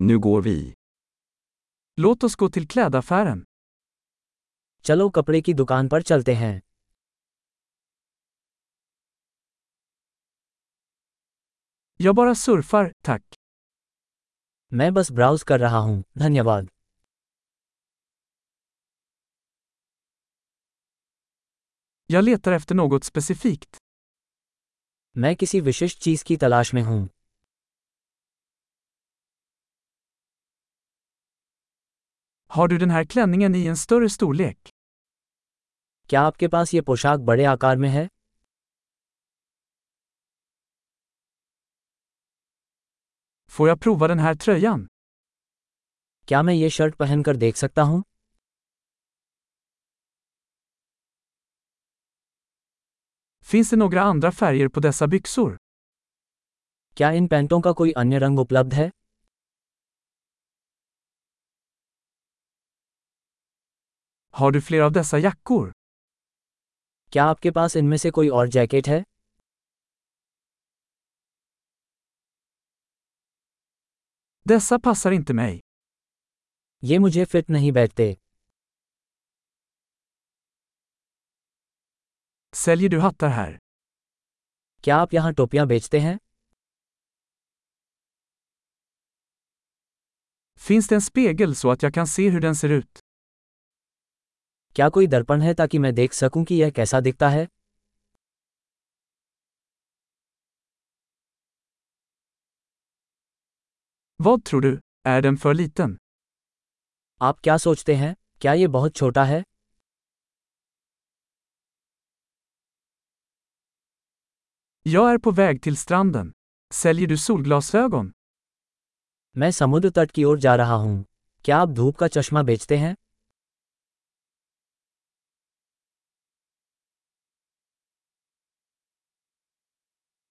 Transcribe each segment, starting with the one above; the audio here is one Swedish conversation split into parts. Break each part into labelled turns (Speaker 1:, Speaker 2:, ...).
Speaker 1: Nu går vi.
Speaker 2: Låt oss gå till klädaffären.
Speaker 3: चलो कपड़े की दुकान पर चलते हैं
Speaker 2: Jag bara surfar, tack.
Speaker 3: मैं बस ब्राउज कर रहा हूँ धन्यवाद
Speaker 2: Jag letar efter något specifikt.
Speaker 3: मैं किसी विशिष्ट चीज की तलाश में हूँ
Speaker 2: Har du den här klänningen i en större storlek?
Speaker 3: क्या आपके पास ये पोशाक बड़े आकार में है
Speaker 2: Får jag prova den här tröjan?
Speaker 3: क्या मैं ये शर्ट पहनकर देख सकता हूँ
Speaker 2: Finns det några andra färger på dessa byxor?
Speaker 3: क्या इन पैंटों का कोई अन्य रंग उपलब्ध है
Speaker 2: Har du fler av dessa jackor?
Speaker 3: क्या आपके पास इनमें से कोई और जैकेट है
Speaker 2: Dessa passar inte mig.
Speaker 3: ये मुझे फिट नहीं बैठते
Speaker 2: Säljer du hattar här?
Speaker 3: क्या आप यहाँ टोपियाँ बेचते हैं
Speaker 2: Finns det en spegel så att jag kan se hur den ser ut?
Speaker 3: क्या कोई दर्पण है ताकि मैं देख सकूँ कि यह कैसा दिखता है
Speaker 2: Vad tror du? Är den för liten?
Speaker 3: आप क्या सोचते हैं क्या ये बहुत छोटा है
Speaker 2: Jag är på väg till stranden. Säljer du solglasögon?
Speaker 3: मैं समुद्र तट की ओर जा रहा हूँ क्या आप धूप का चश्मा बेचते हैं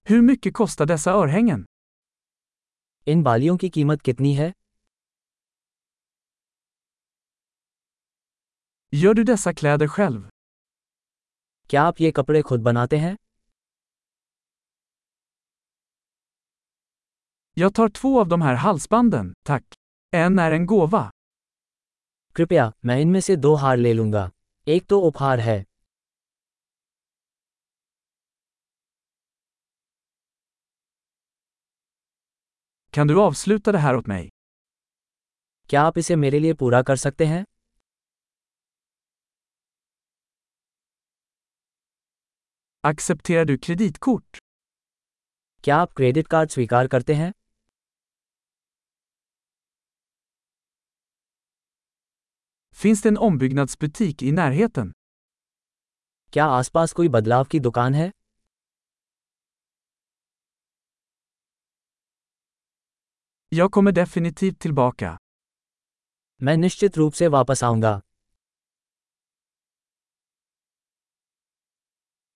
Speaker 2: Hur mycket kostar dessa örhängen?
Speaker 3: इन बालियों की कीमत कितनी है
Speaker 2: Gör du dessa kläder själv?
Speaker 3: क्या आप ये कपड़े खुद बनाते हैं
Speaker 2: Jag tar två av de här halsbanden, tack. En är en gåva.
Speaker 3: कृपया मैं इनमें से दो हार ले लूंगा एक तो उपहार है
Speaker 2: Kan du avsluta det här åt mig?
Speaker 3: क्या आप इसे मेरे लिए पूरा कर सकते हैं
Speaker 2: Accepterar du kreditkort?
Speaker 3: क्या आप क्रेडिट कार्ड स्वीकार करते हैं
Speaker 2: Finns det en ombyggnadsbutik i närheten?
Speaker 3: क्या आसपास कोई बदलाव की दुकान है
Speaker 2: Jag kommer definitivt tillbaka.
Speaker 3: मैं निश्चित रूप से वापस आऊंगा